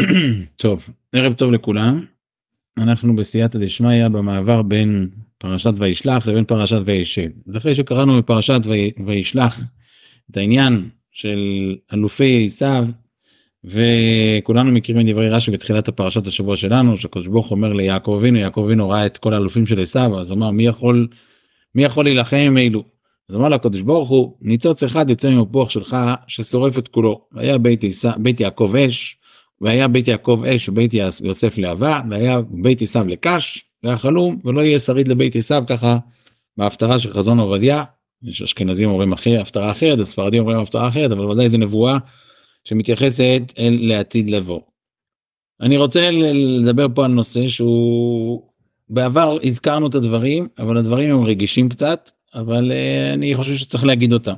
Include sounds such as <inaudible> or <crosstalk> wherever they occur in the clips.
<clears throat> טוב, ערב טוב לכולם. אנחנו בסייעתא דשמיא במעבר בין פרשת וישלח לבין פרשת וישב. אז אחרי שקראנו בפרשת וישלח את העניין של אלופי עשיו וכולנו מכירים דברי רש"י בתחילת הפרשת השבוע שלנו שקדוש ברוך אומר ליעקב אבינו יעקב אבינו ראה את כל האלופים של עשיו אז אמר מי יכול מי יכול להילחם עם אלו. אז אמר לקדוש ברוך הוא ניצוץ אחד יוצא ממפוח שלך ששורף את כולו והיה בית, עשיו, בית יעקב אש והיה בית יעקב אש ובית יוסף להבה והיה בית עשיו לקש והיה חלום ולא יהיה שריד לבית עשיו ככה בהפטרה של חזון עובדיה יש אשכנזים אומרים אחרי הפטרה אחרת הספרדים אומרים הפטרה אחרת אבל ודאי זו נבואה שמתייחסת אל לעתיד לבוא. אני רוצה לדבר פה על נושא שהוא בעבר הזכרנו את הדברים אבל הדברים הם רגישים קצת אבל uh, אני חושב שצריך להגיד אותם.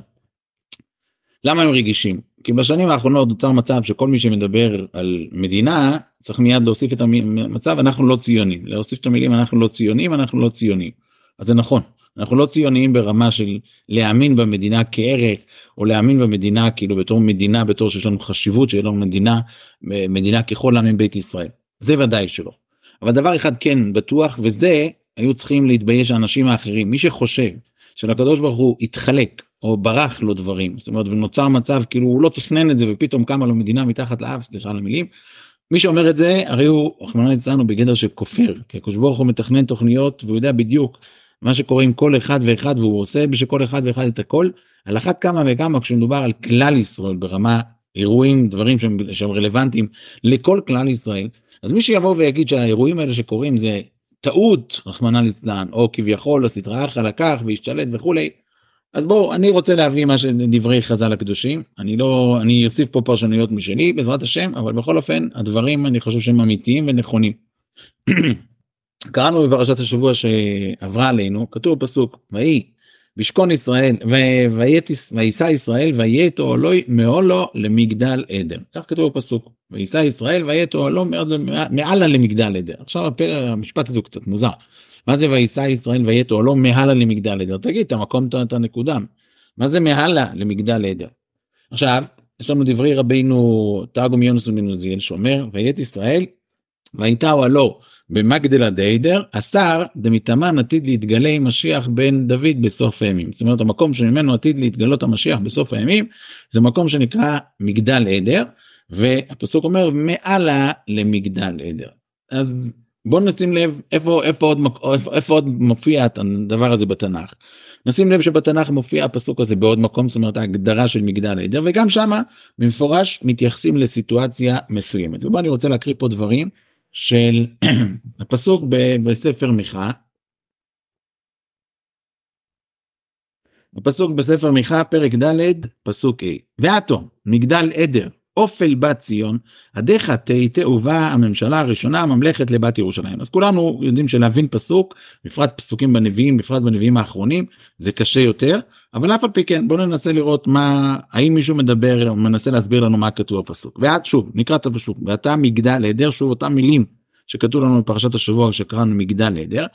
למה הם רגישים? כי בשנים האחרונות נוצר מצב שכל מי שמדבר על מדינה צריך מיד להוסיף את המצב אנחנו לא ציונים להוסיף את המילים אנחנו לא ציונים אנחנו לא ציונים. אז זה נכון אנחנו לא ציוניים ברמה של להאמין במדינה כערך או להאמין במדינה כאילו בתור מדינה בתור שיש לנו חשיבות שיהיה לנו מדינה מדינה ככל עמים בית ישראל זה ודאי שלא. אבל דבר אחד כן בטוח וזה היו צריכים להתבייש האנשים האחרים מי שחושב שלקדוש ברוך הוא התחלק או ברח לו דברים זאת אומרת ונוצר מצב כאילו הוא לא תכנן את זה ופתאום קמה לו מדינה מתחת לאף סליחה על המילים. מי שאומר את זה הרי הוא רחמנא ליצלן בגדר של כופר כי הקדוש ברוך הוא מתכנן תוכניות והוא יודע בדיוק מה שקורה עם כל אחד ואחד והוא עושה בשביל כל אחד ואחד את הכל על אחת כמה וכמה כשמדובר על כלל ישראל ברמה אירועים דברים שהם, שהם רלוונטיים לכל כלל ישראל אז מי שיבוא ויגיד שהאירועים האלה שקורים זה טעות רחמנא ליצלן או כביכול הסדרה חלקך והשתלט וכולי. אז בואו אני רוצה להביא מה שדברי חז"ל הקדושים אני לא אני אוסיף פה פרשנויות משלי בעזרת השם אבל בכל אופן הדברים אני חושב שהם אמיתיים ונכונים. <clears throat> קראנו בפרשת השבוע שעברה עלינו כתוב בפסוק ויהי בשכון ישראל וייסע ישראל ויית אוהלו מאולו למגדל עדר כך כתוב בפסוק וייסע ישראל ויית אוהלו מעלה למגדל עדר עכשיו המשפט הזה הוא קצת מוזר. מה זה וייסע ישראל ויית אוהלו מעלה למגדל עדר תגיד את המקום את הנקודה מה זה מעלה למגדל עדר עכשיו יש לנו דברי רבינו תרגום יונס ומנוזיאל שאומר ויית ישראל והייתה אוהלו במגדלה דיידר, השר דמתאמן עתיד להתגלה עם משיח בן דוד בסוף הימים. זאת אומרת המקום שממנו עתיד להתגלות המשיח בסוף הימים זה מקום שנקרא מגדל עדר והפסוק אומר מעלה למגדל עדר. אז בואו נשים לב איפה איפה עוד איפה, איפה עוד מופיע הדבר הזה בתנ"ך. נשים לב שבתנ"ך מופיע הפסוק הזה בעוד מקום זאת אומרת ההגדרה של מגדל עדר וגם שמה במפורש מתייחסים לסיטואציה מסוימת. ובוא אני רוצה להקריא פה דברים של <clears throat> הפסוק בספר מיכה. הפסוק בספר מיכה פרק ד' פסוק ה' ועתו מגדל עדר אופל בת ציון עדיך תהיתה ובאה הממשלה הראשונה ממלכת לבת ירושלים אז כולנו יודעים שלהבין פסוק בפרט פסוקים בנביאים בפרט בנביאים האחרונים זה קשה יותר אבל אף על פי כן בואו ננסה לראות מה האם מישהו מדבר או מנסה להסביר לנו מה כתוב בפסוק ועד שוב נקרא את הפסוק ואתה מגדל עדר שוב אותם מילים שכתוב לנו בפרשת השבוע שקראנו מגדל עדר.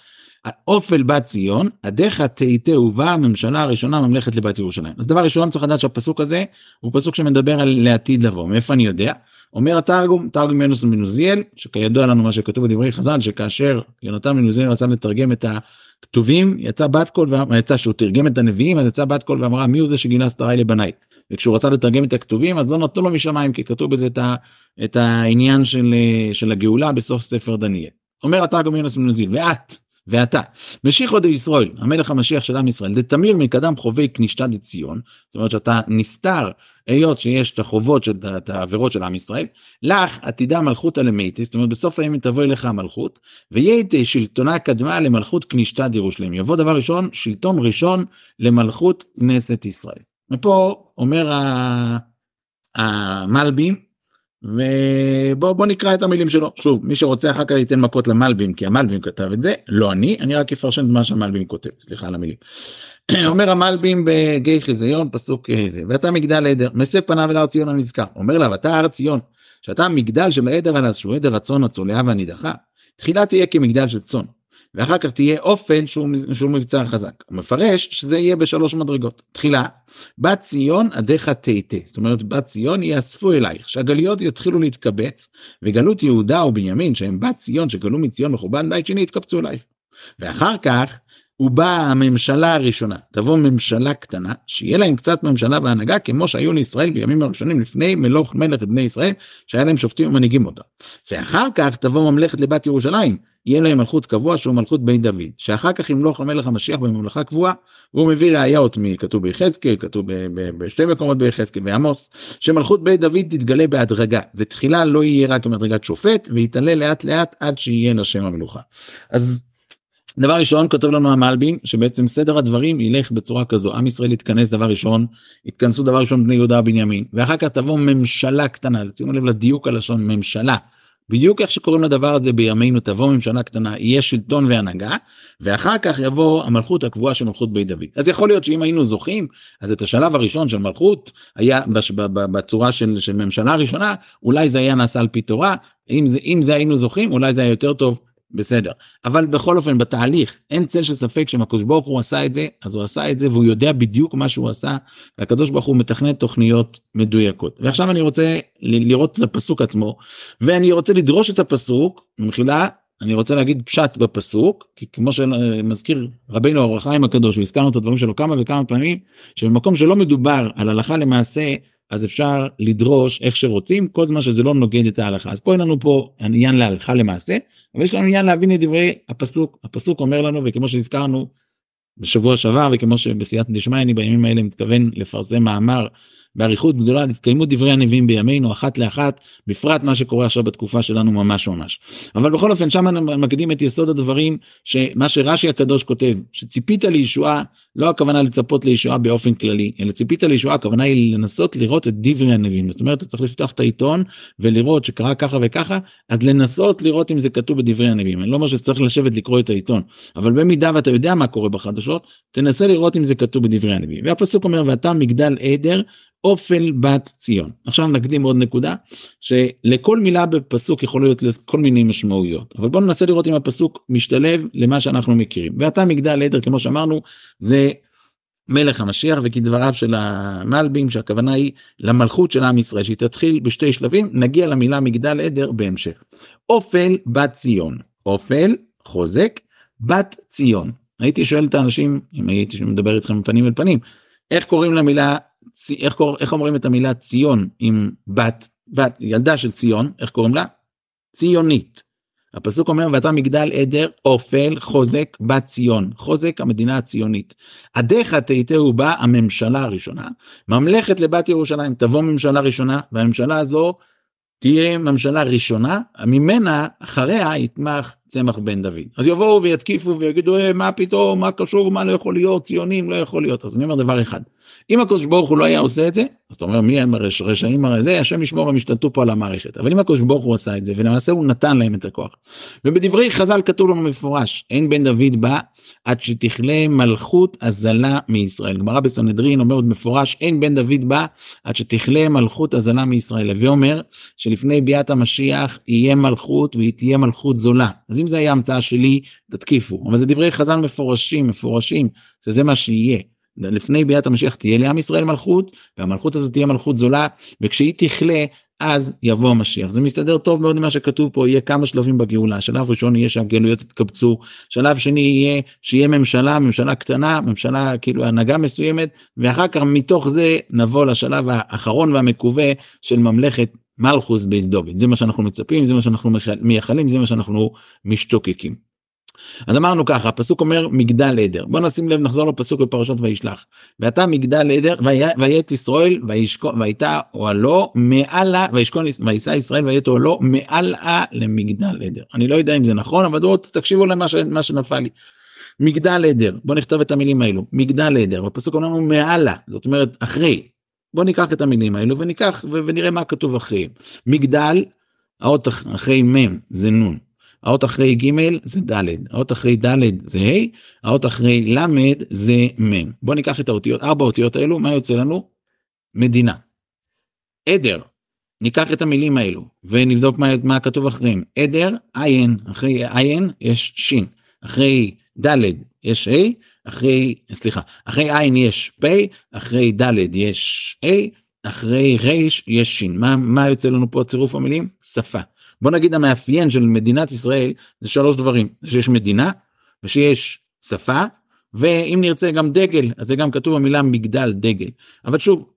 אופל בת ציון עדיך תהיתה ובאה הממשלה הראשונה ממלכת לבת ירושלים. אז דבר ראשון צריך לדעת שהפסוק הזה הוא פסוק שמדבר על לעתיד לבוא. מאיפה אני יודע? אומר התרגום תרגום יונסן בן עוזיאל שכידוע לנו מה שכתוב בדברי חז"ל שכאשר יונתן בן עוזיאל רצה לתרגם את הכתובים יצא בת קול ויצא שהוא תרגם את הנביאים אז יצא בת קול ואמרה מי הוא זה שגילה סתרי לבניי וכשהוא רצה לתרגם את הכתובים אז לא נתנו לו משמיים כי כתוב בזה את, ה, את העניין של, של הגאולה בסוף ספר דניאל. אומר התרגום יונסן בן עוזיאל ואת ואתה משיחא דישראל המלך המשיח של עם ישראל דטמיר מן קדם חובי כנישתא דציון זאת אומרת שאתה נסתר היות שיש את החובות של את העבירות של עם ישראל לך עתידה מלכותא למיתי זאת אומרת בסוף הימים תבוא אליך המלכות וייתי שלטונה קדמה למלכות כנישתא דירושלים יבוא דבר ראשון שלטון ראשון למלכות כנסת ישראל. ופה אומר המלבים ובוא בוא נקרא את המילים שלו. שוב מי שרוצה אחר כך ייתן מכות למלבים כי המלבים כתב את זה לא אני אני רק אפרשן את מה שהמלבים כותב סליחה על המילים. <clears throat> אומר המלבים בגיא חיזיון פסוק זה ואתה מגדל עדר מסב פניו אל הר ציון הנזכר. אומר לה ואתה הר ציון שאתה מגדל של העדר על שהוא עדר הצאן הצולע והנידחה תחילה תהיה כמגדל של צאן ואחר כך תהיה אופן שהוא, שהוא מבצר חזק. הוא מפרש שזה יהיה בשלוש מדרגות. תחילה, בת ציון עדיך תתה, זאת אומרת בת ציון יאספו אלייך, שהגליות יתחילו להתקבץ, וגלות יהודה ובנימין שהם בת ציון שגלו מציון וחורבן בית שני יתקבצו אלייך. ואחר כך ובאה הממשלה הראשונה, תבוא ממשלה קטנה, שיהיה להם קצת ממשלה בהנהגה כמו שהיו לישראל בימים הראשונים לפני מלוך מלך בני ישראל, שהיה להם שופטים ומנהיגים אותה. ואחר כך תבוא ממלכת לבת ירושלים, יהיה להם מלכות קבוע שהוא מלכות בית דוד, שאחר כך ימלוך המלך המשיח בממלכה קבועה, והוא מביא ראיות מכתוב ביחזקאל, כתוב בשתי מקומות ביחזקאל ועמוס, שמלכות בית דוד תתגלה בהדרגה, ותחילה לא יהיה רק במדרגת שופט, ויתעלה לאט לאט עד שיהיה לשם המלוכה. אז דבר ראשון כותב לנו המלבין שבעצם סדר הדברים ילך בצורה כזו. עם ישראל יתכנס דבר ראשון יתכנסו דבר ראשון בני יהודה ובנימין ואחר כך תבוא ממשלה קטנה. שימו לב לדיוק הלשון ממשלה. בדיוק איך שקוראים לדבר הזה בימינו תבוא ממשלה קטנה יהיה שלטון והנהגה ואחר כך יבוא המלכות הקבועה של מלכות בית דוד. אז יכול להיות שאם היינו זוכים אז את השלב הראשון של מלכות היה בצורה של, של ממשלה ראשונה אולי זה היה נעשה על פי תורה. אם זה אם זה היינו זוכים אולי זה היה יותר טוב בסדר. אבל בכל אופן בתהליך אין צל של ספק שאם הקדוש ברוך הוא עשה את זה אז הוא עשה את זה והוא יודע בדיוק מה שהוא עשה והקדוש ברוך הוא מתכנן תוכניות מדויקות. ועכשיו אני רוצה לראות את הפסוק עצמו ואני רוצה לדרוש את הפסוק במחילה אני רוצה להגיד פשט בפסוק כי כמו שמזכיר רבינו אור החיים הקדוש והזכרנו את הדברים שלו כמה וכמה פעמים שבמקום שלא מדובר על הלכה למעשה אז אפשר לדרוש איך שרוצים כל זמן שזה לא נוגד את ההלכה. אז פה אין לנו פה עניין להלכה למעשה אבל יש לנו עניין להבין את דברי הפסוק. הפסוק אומר לנו וכמו שהזכרנו בשבוע שעבר וכמו שבסייעתא דשמיא אני בימים האלה מתכוון לפרסם מאמר באריכות גדולה התקיימו דברי הנביאים בימינו אחת לאחת בפרט מה שקורה עכשיו בתקופה שלנו ממש ממש. אבל בכל אופן שם מקדים את יסוד הדברים שמה שרש"י הקדוש כותב שציפית לישועה לא הכוונה לצפות לישועה באופן כללי אלא ציפית לישועה הכוונה היא לנסות לראות את דברי הנביאים. זאת אומרת אתה צריך לפתוח את העיתון ולראות שקרה ככה וככה אז לנסות לראות אם זה כתוב בדברי הנביאים. אני לא אומר שצריך לשבת לקרוא את העיתון אבל במידה ואתה יודע מה קורה בחדשות תנסה לראות אם זה כתוב בדברי הנביאים. והפסוק אומר ואתה מגדל עדר אופל בת ציון. עכשיו נקדים עוד נקודה שלכל מילה בפסוק יכול להיות כל מיני משמעויות אבל בואו ננסה לראות אם הפסוק משתלב למה שאנחנו מכירים. ואתה מגדל עדר כמו שאמרנו זה מלך המשיח וכדבריו של המלבים שהכוונה היא למלכות של עם ישראל שהיא תתחיל בשתי שלבים נגיע למילה מגדל עדר בהמשך. אופל בת ציון אופל חוזק בת ציון הייתי שואל את האנשים אם הייתי מדבר איתכם פנים אל פנים איך קוראים למילה איך, קורא, איך אומרים את המילה ציון עם בת, בת, ילדה של ציון, איך קוראים לה? ציונית. הפסוק אומר ואתה מגדל עדר אופל חוזק בת ציון חוזק המדינה הציונית. עדיך תיתהו בה הממשלה הראשונה ממלכת לבת ירושלים תבוא ממשלה ראשונה והממשלה הזו תהיה ממשלה ראשונה ממנה אחריה יתמך צמח בן דוד אז יבואו ויתקיפו ויגידו אה, מה פתאום מה קשור מה לא יכול להיות ציונים לא יכול להיות אז אני אומר דבר אחד אם הקדוש ברוך הוא לא היה עושה את זה אז אתה אומר מי הם הרשעים הרי? זה השם ישמור הם השתלטו פה על המערכת. אבל אם הקדוש ברוך הוא עשה את זה ולמעשה הוא נתן להם את הכוח. ובדברי חז"ל כתוב לנו מפורש אין בן דוד בא עד שתכלה מלכות הזלה מישראל. גמרא בסנהדרין אומרת מפורש אין בן דוד בא עד שתכלה מלכות הזלה מישראל. הווה אומר שלפני ביאת המשיח יהיה מלכות והיא תהיה מלכות זולה. אז אם זה היה המצאה שלי תתקיפו. אבל זה דברי חז"ל מפורשים מפורשים שזה מה שיהיה. לפני ביאת המשיח תהיה לעם ישראל מלכות והמלכות הזאת תהיה מלכות זולה וכשהיא תכלה אז יבוא המשיח. זה מסתדר טוב מאוד ממה שכתוב פה יהיה כמה שלבים בגאולה. שלב ראשון יהיה שהגלויות יתקבצו. שלב שני יהיה שיהיה ממשלה ממשלה קטנה ממשלה כאילו הנהגה מסוימת ואחר כך מתוך זה נבוא לשלב האחרון והמקווה של ממלכת מלכוס דוד זה מה שאנחנו מצפים זה מה שאנחנו מייחלים זה מה שאנחנו משתוקקים. אז אמרנו ככה הפסוק אומר מגדל עדר. בוא נשים לב נחזור לפסוק בפרשת וישלח. ואתה מגדל עדר ויית ישראל והייתה אוהלו מעלה וישכון ויישא ישראל ויית אוהלו מעלה למגדל עדר. אני לא יודע אם זה נכון אבל בואו תקשיבו למה ש, שנפל לי. מגדל עדר. בוא נכתוב את המילים האלו. מגדל עדר. הפסוק אומר לנו מעלה. זאת אומרת אחרי. בוא ניקח את המילים האלו וניקח ונראה מה כתוב אחרי מגדל האות אחרי מ' זה נ' האות אחרי ג' זה ד', האות אחרי ד' זה ה', האות אחרי ל' זה מ'. בוא ניקח את האותיות, ארבע אותיות האלו, מה יוצא לנו? מדינה. עדר, ניקח את המילים האלו ונבדוק מה, מה כתוב אחריהם. עדר, עין, אחרי עין יש שין. אחרי ד' יש A, אחרי, סליחה, אחרי ע' יש פ', אחרי ד' יש A, אחרי ר' יש ש'. מה, מה יוצא לנו פה צירוף המילים? שפה. בוא נגיד המאפיין של מדינת ישראל זה שלוש דברים, שיש מדינה ושיש שפה ואם נרצה גם דגל אז זה גם כתוב במילה מגדל דגל. אבל שוב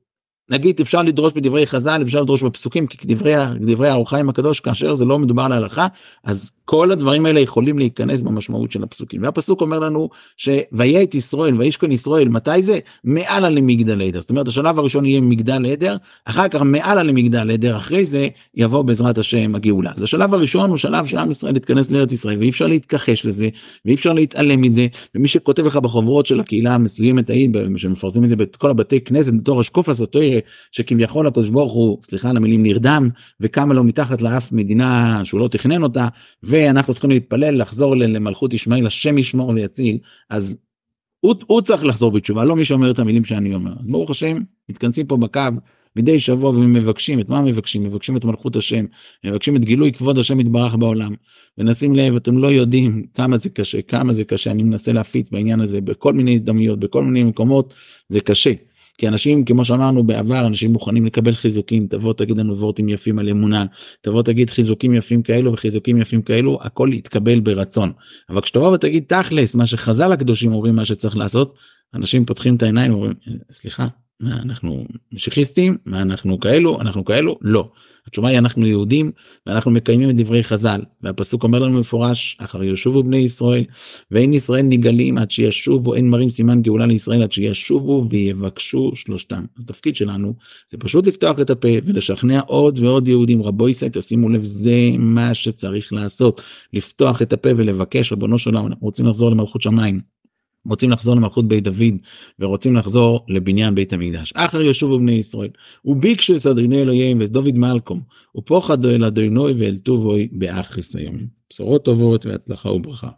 נגיד אפשר לדרוש בדברי חז"ל אפשר לדרוש בפסוקים כי דברי דברי האורחיים הקדוש כאשר זה לא מדובר על הלכה אז כל הדברים האלה יכולים להיכנס במשמעות של הפסוקים. והפסוק אומר לנו שויה את ישראל וישכון ישראל מתי זה? מעלה למגדל עדר. זאת אומרת השלב הראשון יהיה מגדל עדר אחר כך מעלה למגדל עדר אחרי זה יבוא בעזרת השם הגאולה. אז השלב הראשון הוא שלב שעם ישראל יתכנס לארץ ישראל ואי אפשר להתכחש לזה ואי אפשר להתעלם מזה ומי שכותב לך בחוברות של הקהילה המסוימת ההיא שמפרסמים את זה בכל הבתי כנסת בתור השקוף הסוטר שכביכול הקדוש ברוך הוא סליחה על המילים נרדם וקמה לו מתחת לאף מדינה שהוא לא תכנן אותה. ואנחנו צריכים להתפלל לחזור למלכות ישמעאל השם ישמור ויציל. אז הוא, הוא צריך לחזור בתשובה לא מי שאומר את המילים שאני אומר. אז ברוך השם מתכנסים פה בקו מדי שבוע ומבקשים את מה מבקשים? מבקשים את מלכות השם מבקשים את גילוי כבוד השם יתברך בעולם. ונשים לב אתם לא יודעים כמה זה קשה כמה זה קשה. אני מנסה להפיץ בעניין הזה בכל מיני הזדמנויות בכל מיני מקומות. זה קשה כי אנשים כמו שאמרנו בעבר אנשים מוכנים לקבל חיזוקים תבוא תגיד לנו וורטים יפים על אמונה תבוא תגיד חיזוקים יפים כאלו וחיזוקים יפים כאלו הכל יתקבל ברצון. אבל כשתבוא ותגיד תכלס מה שחז"ל הקדושים אומרים מה שצריך לעשות אנשים פותחים את העיניים ואומרים סליחה מה אנחנו משיחיסטים מה אנחנו כאלו? אנחנו כאלו? לא. התשובה היא אנחנו יהודים ואנחנו מקיימים את דברי חז"ל. והפסוק אומר לנו מפורש אחר ישובו בני ישראל ואין ישראל נגלים עד שישובו אין מראים סימן גאולה לישראל עד שישובו ויבקשו שלושתם. אז תפקיד שלנו זה פשוט לפתוח את הפה ולשכנע עוד ועוד יהודים. רבו ישראל תשימו לב זה מה שצריך לעשות לפתוח את הפה ולבקש רבונו של עולם אנחנו רוצים לחזור למלכות שמיים. רוצים לחזור למלכות בית דוד ורוצים לחזור לבניין בית המקדש. אחר ישובו בני ישראל וביקשו את אדוני אלוהיהם ואת דוד מלקום ופוחדו אל אדוני ואל טובוי באחריס היום. בשורות טובות והצלחה וברכה.